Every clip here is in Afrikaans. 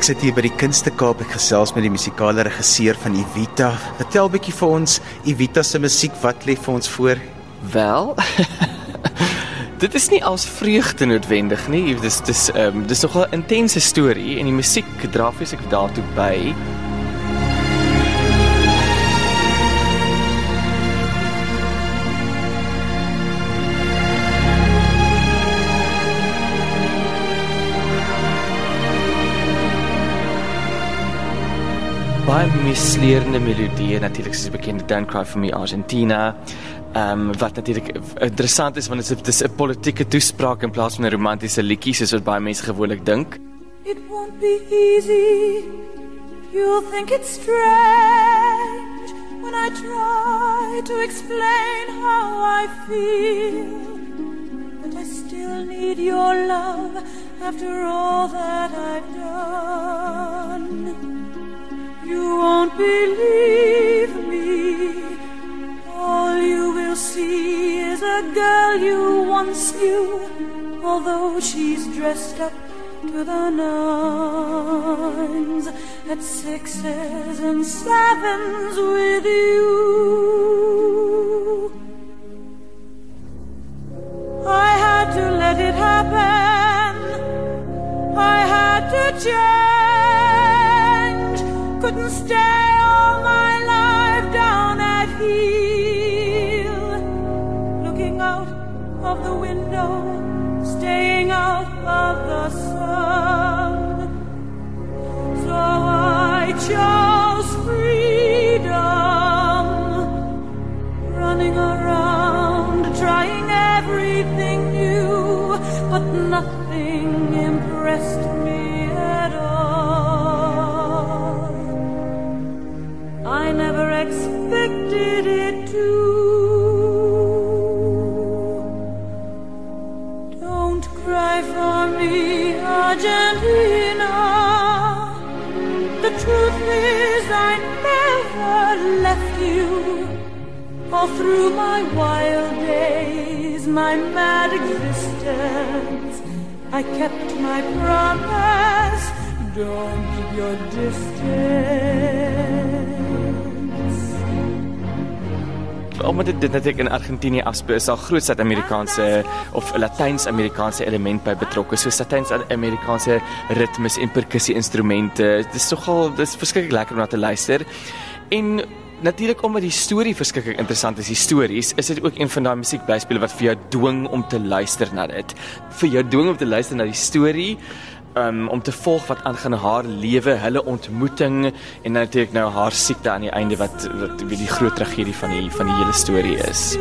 Ek sit hier by die Kunste Kaap ek gesels met die musikale regisseur van Evita. Vertel 'n bietjie vir ons Evita se musiek, wat lê vir ons voor? Wel. dit is nie als vreugde noodwendig nie. Dis dis ehm um, dis nogal 'n intense storie en die musiek dra fisiek daartoe by. Baie misleerende melodieë natuurlik soos die bekende Don't Cry for Me Argentina. Ehm um, wat natuurlik interessant is want dit is 'n politieke toespraak in plaas van 'n romantiese liedjie soos wat baie mense gewoonlik dink. It won't be easy. You'll think it's strange when I try to explain how I feel. But I still need your love after all that I've done. You won't believe me. All you will see is a girl you once knew, although she's dressed up to the nines at sixes and sevens with you. I had to let it happen. I had to change stay all my life down at heel. Looking out of the window, staying out of the sun. So I chose freedom, running around, trying everything new, but nothing impressed expected Argentina. The truth is, I never left you. All through my wild days, my mad existence, I kept my promise. Don't keep your distance. Omdat dit dit natuurlik in Argentinië afspeel, is daar groot Suid-Amerikaanse of Latyns-Amerikaanse element by betrokke, so Latyns-Amerikaanse ritmes en perkussie instrumente. Dit is nogal dis verskriklik lekker om na te luister. En natuurlik omdat die storie verskriklik interessant is, histories, is dit ook een van daai musiekblyspele wat vir jou dwing om te luister na dit. Vir jou dwing om te luister na die storie um, om te volg wat aangaan haar lewe, hulle ontmoeting en natuurlik nou haar siekte aan die einde wat wat wie die groot tragedie van die van die hele storie is.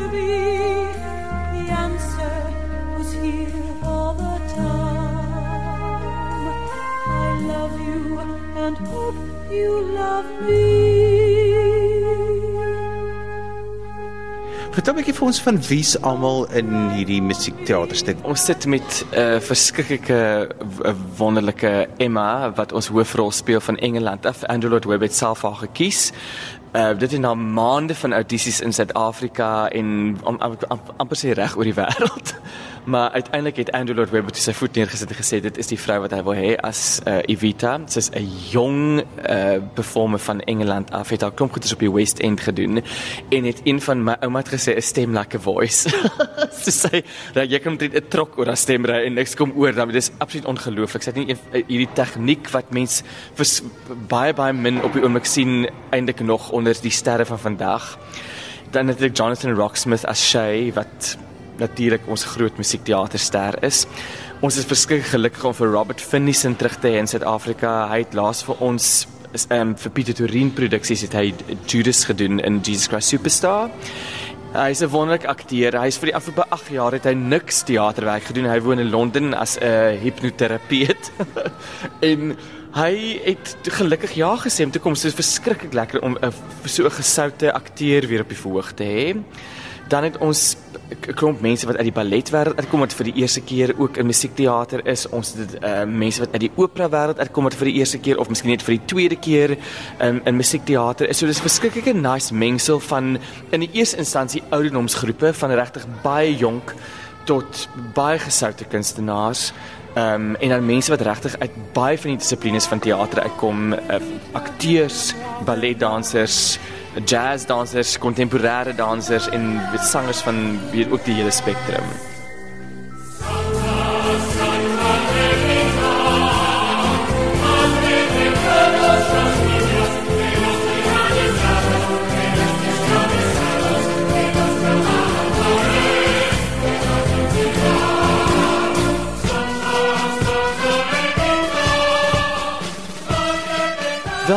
You love me Vertel 'n bietjie vir ons van wie's almal in hierdie musiekteaterstuk. Ons sit met 'n uh, eh, verskriklike wonderlike Emma wat ons hoofrol speel van Engeland af. Webber het self haar gekies. Uh, dit is na maande van audisies in Suid-Afrika en amper sê reg oor die wêreld. Maar uiteindelik het Andrew Lloyd Webber sy voet neergesit en gesê dit is die vrou wat hy wil hê as uh, Evita. Sy's 'n jong uh, performer van Engeland af. Het al klomp goeders op die West End gedoen en het een van my ouma het gesê 'n stem like a voice. Sy sê dat jy kan net 'n trok oor haar stem ry en niks kom oor dan. Dit is absoluut ongelooflik. Sy het nie hierdie tegniek wat mens baie baie min op die oomblik sien eintlik nog onder die sterre van vandag. Dan het ek Jonathan Rocksmith as Shay wat natuurlik ons groot musiekteaterster is. Ons is verskriklik gelukkig om vir Robert Finnison terug te hê in Suid-Afrika. Hy het laas vir ons is ehm um, vir Pieter Torin produksies het hy Judas gedoen in Jesus Christ Superstar. Hy is 'n wonderlike akteur. Hy is vir die afgelope 8 jaar het hy niks teaterwerk gedoen. Hy woon in Londen as 'n hipnoterapeut. en hy het gelukkig ja gesê om te kom. Dit is verskriklik lekker om 'n so 'n gesoute akteur weer op die verhoog te hê dan het ons 'n klomp mense wat uit die balletwêreld uitkom wat vir die eerste keer ook in musiekteater is. Ons het uh, mense wat uit die opera wêreld uitkom wat vir die eerste keer of miskien net vir die tweede keer um, in musiekteater is. So dis 'n verskriklike nice mengsel van in die eerste instansie ouderdomsgroepe van regtig baie jonk tot baie gesoute kunstenaars. Ehm um, en dan mense wat regtig uit baie van die dissiplines van teater uitkom, uh, akteurs, balletdansers, jazzdansers, kontemporêre dansers en sangers van weer ook die hele spektrum.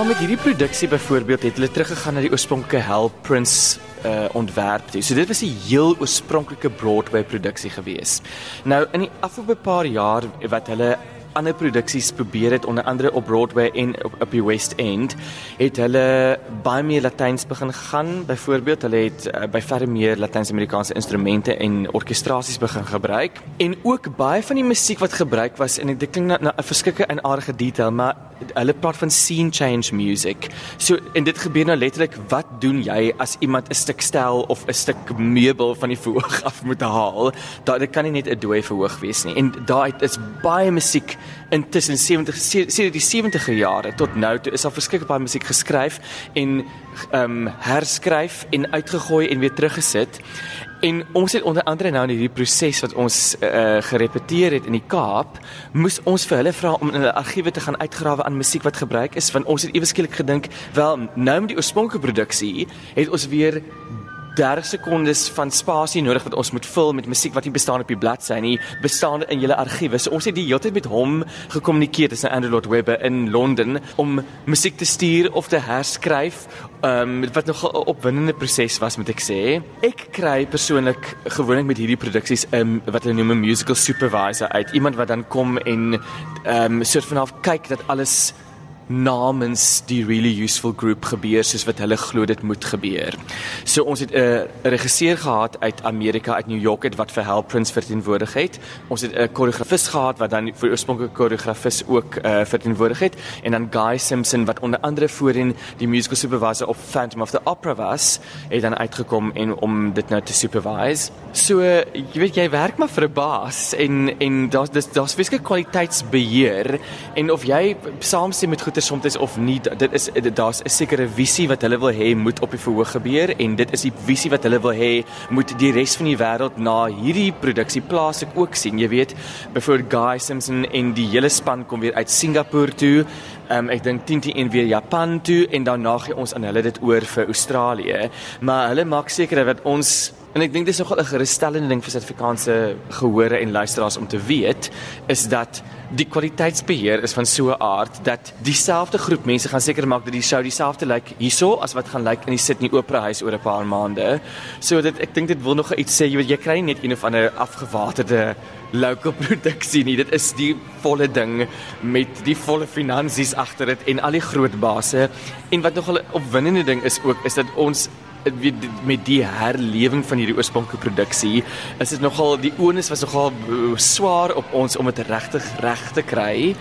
Wel met hierdie produksie byvoorbeeld het hulle teruggegaan na die oorspronklike Hell Prince uh ontwerp. So dit was 'n heel oorspronklike Broadway produksie gewees. Nou in die afgelope paar jaar wat hulle ander produksies probeer het onder andere op Broadway en op, op die West End het hulle baie meer Latyns begin gaan. Byvoorbeeld hulle het uh, by verre meer Latyns-Amerikaanse instrumente en orkestrasies begin gebruik. En ook baie van die musiek wat gebruik was en dit klink na 'n verskriklike en aardige detail maar hulle praat van scene change music. So en dit gebeur nou letterlik wat doen jy as iemand 'n stuk stel of 'n stuk meubel van die verhoog af moet haal? Daai dit kan nie net 'n dooi verhoog wees nie. En daai is baie musiek intussen 70 sedert die 70er jare tot nou toe is daar verskeie baie musiek geskryf en ehm um, herskryf en uitgegooi en weer teruggesit. En ons het onder andere nou in hierdie proses wat ons uh, gerepeteer het in die Kaap, moes ons vir hulle vra om in hulle argiewe te gaan uitgrawe aan musiek wat gebruik is want ons het ewe skielik gedink, wel nou met die oorspronklike produksie het ons weer 30 sekondes van spasie nodig wat ons moet vul met musiek wat nie bestaan op die bladsy nie, bestaan in julle argiewe. So ons het die hele tyd met hom gekommunikeer, dis 'n Andrew Lloyd Webber in Londen om musiek te stuur of te herskryf. Ehm um, wat nog 'n opwindende proses was moet ek sê. Ek kry persoonlik gewoonlik met hierdie produksies 'n um, wat hulle noem 'n musical supervisor uit, iemand wat dan kom en ehm um, soort van half kyk dat alles namens die really useful group gebeur soos wat hulle glo dit moet gebeur. So ons het 'n regisseur gehad uit Amerika uit New York het wat vir Help Prince verteenwoordig het. Ons het 'n koreografis gehad wat dan vir oorspronklike koreografis ook uh, verteenwoordig het en dan Guy Simpson wat onder andere voorheen die musical supervisor op Phantom of the Opera was, het dan uitgekom en om dit nou te supervise. So jy weet jy werk maar vir 'n baas en en daar's daar's baie kwaliteitsbeheer en of jy saamstem met goeie soms of nie dit is daar's 'n sekere visie wat hulle wil hê moet op die verhoog gebeur en dit is die visie wat hulle wil hê moet die res van die wêreld na hierdie produksie plaas. Ek ook sien jy weet byvoorbeeld Guy Simpson en die hele span kom weer uit Singapore toe. Um, ek dink 10 teen 1 weer Japan toe en dan na gee ons aan hulle dit oor vir Australië. Maar hulle maak seker dat ons En ek dink dis nogal 'n gerusstellende ding vir Suid-Afrikaanse gehore en luisteraars om te weet is dat die kwaliteitsbeheer is van so 'n aard dat dieselfde groep mense gaan seker maak dat die show dieselfde lyk like hierso as wat gaan lyk like in die Sydney Opera House oor 'n paar maande. So dit ek dink dit wil nog iets sê, jy weet jy kry nie net een of ander afgewaterde local produksie nie. Dit is die volle ding met die volle finansies agter dit en al die groot basse. En wat nog 'n opwindende ding is ook is dat ons met die herlewing van hierdie oorspronklike produksie is dit nogal die onus was nogal uh, swaar op ons om dit regtig reg te kry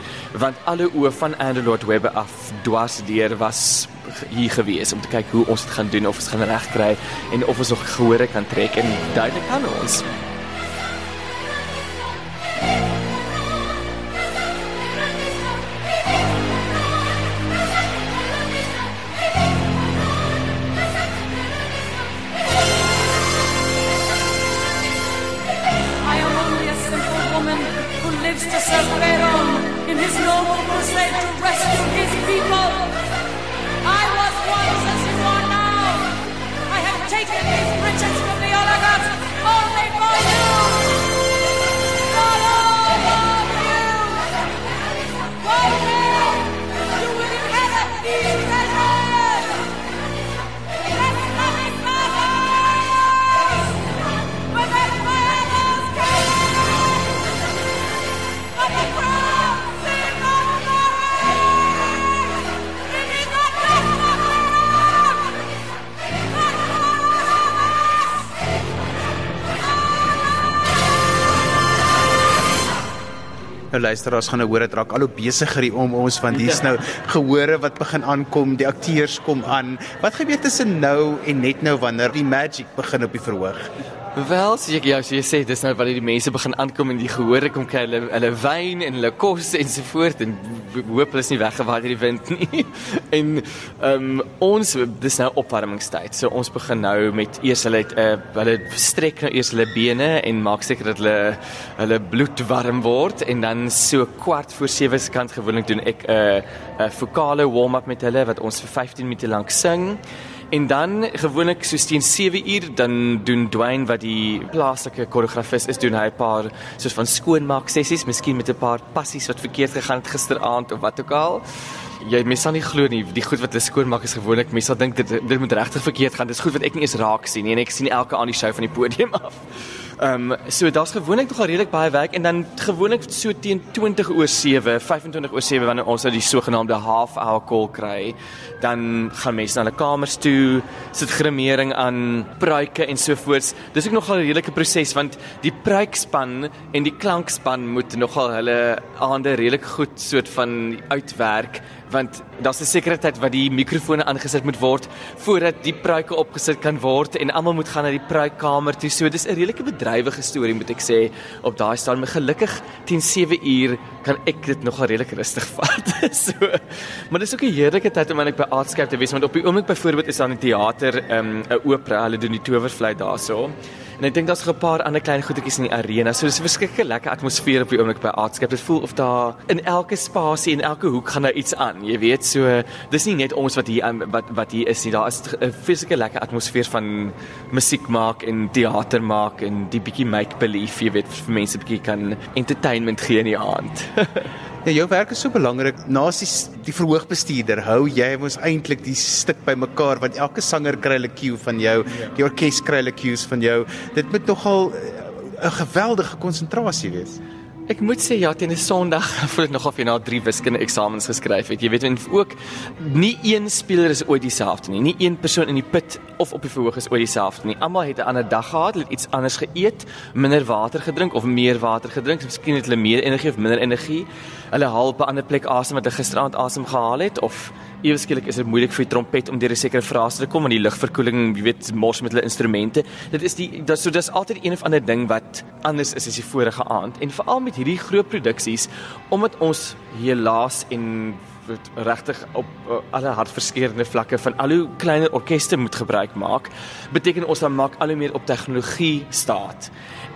want alle oë van Andrew Lloyd Webber af dwars deur was hier gewees om te kyk hoe ons dit gaan doen of ons gaan reg kry en of ons nog gehore kan trek en duidelik kan ons. Nou luisteraars gaan nou hoor dit raak al hoe besigger om ons want hier's nou gehore wat begin aankom, die akteurs kom aan. Wat gebeur tussen nou en net nou wanneer die magic begin op die verhoog? Wel, so ek ja, so jy sê dis nou wanneer die mense begin aankom en die gehoor kom kry hulle hulle wyn en hulle kos en so voort en hoop hulle is nie weggewaai deur die wind nie. en ehm um, ons dis nou opwarmingstyd. So ons begin nou met eers hulle het uh, hulle strek nou eers hulle bene en maak seker dat hulle hulle bloed warm word en dan so kwart voor 7 se kant gewoonlik doen ek 'n uh, 'n uh, vokale warm-up met hulle wat ons vir 15 minute lank sing. En dan gewoonlik so teen 7 uur dan doen Dwayne wat die plaaslike koreografis is doen hy 'n paar soos van skoonmaak sessies, miskien met 'n paar passies wat verkeerd gegaan het gisteraand of wat ook al. Jy mens sal nie glo nie, die goed wat 'n skoonmaak is gewoonlik, mense sal dink dit dit moet regtig verkeerd gaan. Dis goed wat ek nie eens raak sien nie en ek sien elke aan die show van die podium af. Ehm um, so daar's gewoonlik nogal redelik baie werk en dan gewoonlik so teen 20 oor 7, 25 oor 7 wanneer ons nou die sogenaamde half hour call kry, dan gaan mense na hulle kamers toe, sit grimering aan, pruike en so voort. Dis ook nogal 'n redelike proses want die pruikspan en die klankspan moet nogal hulle aande redelik goed soort van uitwerk want daar's 'n sekere tyd wat die mikrofone aangesit moet word voordat die pruike opgesit kan word en almal moet gaan na die pruikkamer toe. So dis 'n redelike bedrywige storie moet ek sê op daai staan. Maar gelukkig teen 7 uur kan ek dit nogal redelik rustig vat. so maar dis ook 'n heerlike tyd om eintlik by Artscape te wees want op die oomblik byvoorbeeld is daar 'n teater, ehm, 'n um, opera, hulle doen die towervlei daarso. En ek dink daar's 'n paar ander klein goedetjies in die arena. So dis 'n verskeie lekker atmosfeer op die oomblik by Artscape. Dit voel of daar in elke spasie en elke hoek gaan daar iets aan. Jy weet, so dis nie net ons wat hier wat wat hier is nie. Daar is 'n verskeie lekker atmosfeer van musiek maak en teater maak en die bietjie make believe, jy weet, vir mense bietjie kan entertainment gee in die aand. Ja, jou werk is so belangrik. Naas die, die verhoogbestuurder, hou jy mos eintlik die stuk bymekaar want elke sanger kry 'n cue van jou, die orkes kry 'n cues van jou. Dit moet nogal eh, 'n geweldige konsentrasie wees. Ek moet sê ja, teen 'n Sondag voel ek nog of jy na drie wiskunde eksamens geskryf het. Jy weet en ook nie een speler is ooit dieselfde nie. Nie een persoon in die put of op die verhoog is ooit dieselfde nie. Almal het 'n ander dag gehad, het iets anders geëet, minder water gedrink of meer water gedrink. Miskien het hulle meer energie of minder energie. Hulle haal op 'n ander plek asem wat hulle gisteraand asem gehaal het of ewe skielik is dit moeilik vir die trompet om deur 'n sekere frase te kom want die lugverkoeling, jy weet, mors met hulle instrumente. Dit is die dat so dis altyd een of ander ding wat anders is as die vorige aand en veral met hierdie groot produksies omdat ons helaas en regtig op uh, alle hartverskeurende vlakke van al hoe kleiner orkeste moet gebruik maak, beteken ons dan maak al hoe meer op tegnologie staat.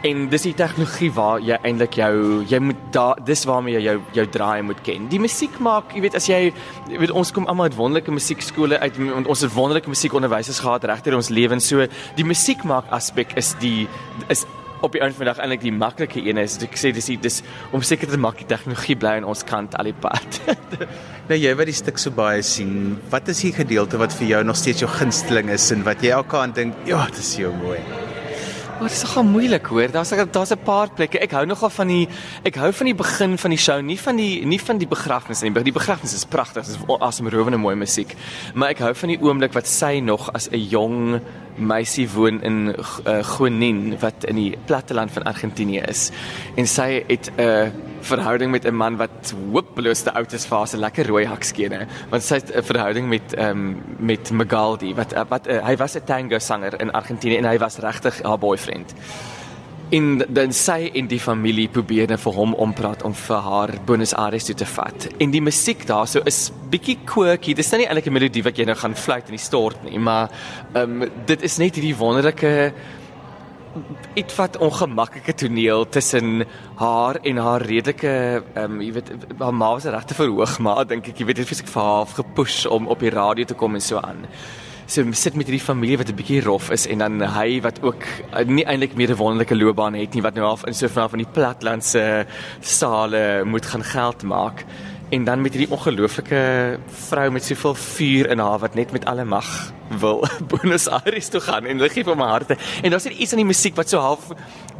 En dis die tegnologie waar jy eintlik jou jy moet daar dis waarmee jy jou jou draai moet ken. Die musiek maak, jy weet as jy jy weet ons kom almal uit wonderlike musiekskole uit ons het wonderlike musiekonderwysers gehad regter ons lewens so die musiek maak aspek is die is op die einde van die dag eintlik die maklike een is. Ek sê dis dis om seker te maak die tegnologie bly aan ons kant al die pad. nou jy wat die stuk so baie sien, wat is die gedeelte wat vir jou nog steeds jou gunsteling is en wat jy elke aand dink, ja, dit is so mooi. Maar dit is nogal moeilik hoor. Daar's daar's 'n paar plekke. Ek hou nogal van die ek hou van die begin van die show, nie van die nie van die begrafnis nie. Die begrafnis is pragtig. Dit is asemrowende mooi musiek. Maar ek hou van die oomblik wat sy nog as 'n jong meisie woon in uh, Gonin wat in die platteland van Argentinië is. En sy het 'n uh, verhouding met 'n man wat hopeloos te oud is vir haar se lekker rooi hakskene want sy het 'n verhouding met um, met Magaldi wat wat uh, hy was 'n tango sanger in Argentinië en hy was regtig haar boyfriend en dan sy en die familie probeer net vir hom ompraat om vir haar Buenos Aires toe te vat. En die musiek daarso is bietjie quirky. Dis nie eintlik 'n melodie wat jy nou gaan fluit in die stort nie, maar ehm um, dit is net hierdie wonderlike iets wat ongemaklike toneel tussen haar en haar redelike ehm um, jy weet haar ma was regte verhoog maar dink ek jy weet dit het vir haar gepush om op die radio te kom en so aan. So sit met hierdie familie wat 'n bietjie rof is en dan hy wat ook uh, nie eintlik meer 'n wonderlike loopbaan het nie wat nou half in so van van die platlandse sale moet gaan geld maak en dan met hierdie ongelooflike vrou met soveel vuur in haar wat net met alle mag wil Buenos Aires toe gaan en ligie vir my harte. En daar's iets aan die musiek wat so half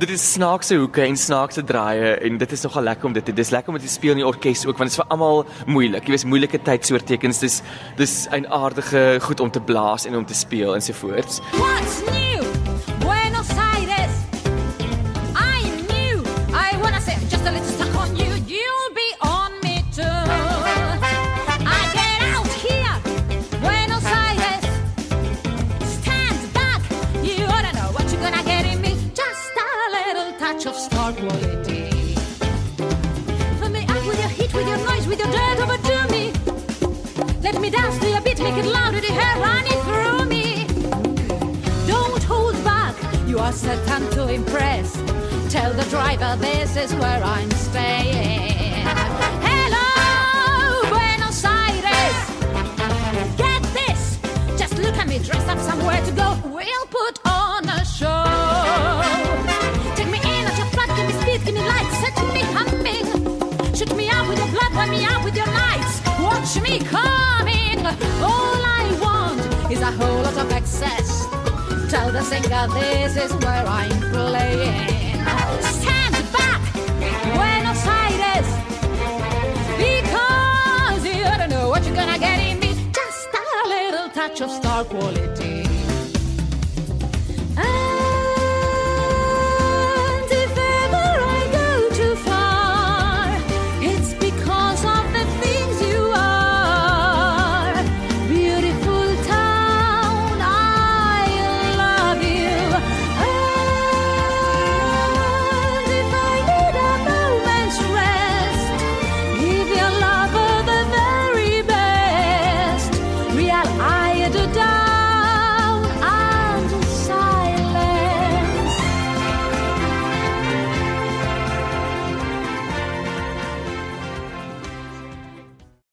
dit is snaakse hoeke en snaakse draaie en dit is nogal lekker om dit te dis lekker om dit te speel in die orkes ook want dit is vir almal moeilik. Jy weet moeilike tydsoortekens dis dis 'n aardige goed om te blaas en om te speel en so voorts. What's new? With your dirt overdo me. Let me dance to your beat, make it louder, the hair running through me. Don't hold back, you are certain to impress. Tell the driver this is where I'm staying. Hello, Buenos Aires. Get this, just look at me, dress up somewhere to go. Shoot me up with your blood, wipe me up with your lights. Watch me coming. All I want is a whole lot of excess. Tell the singer this is where I'm playing. Stand back, Buenos Aires. Because you don't know what you're gonna get in me. Just a little touch of star quality.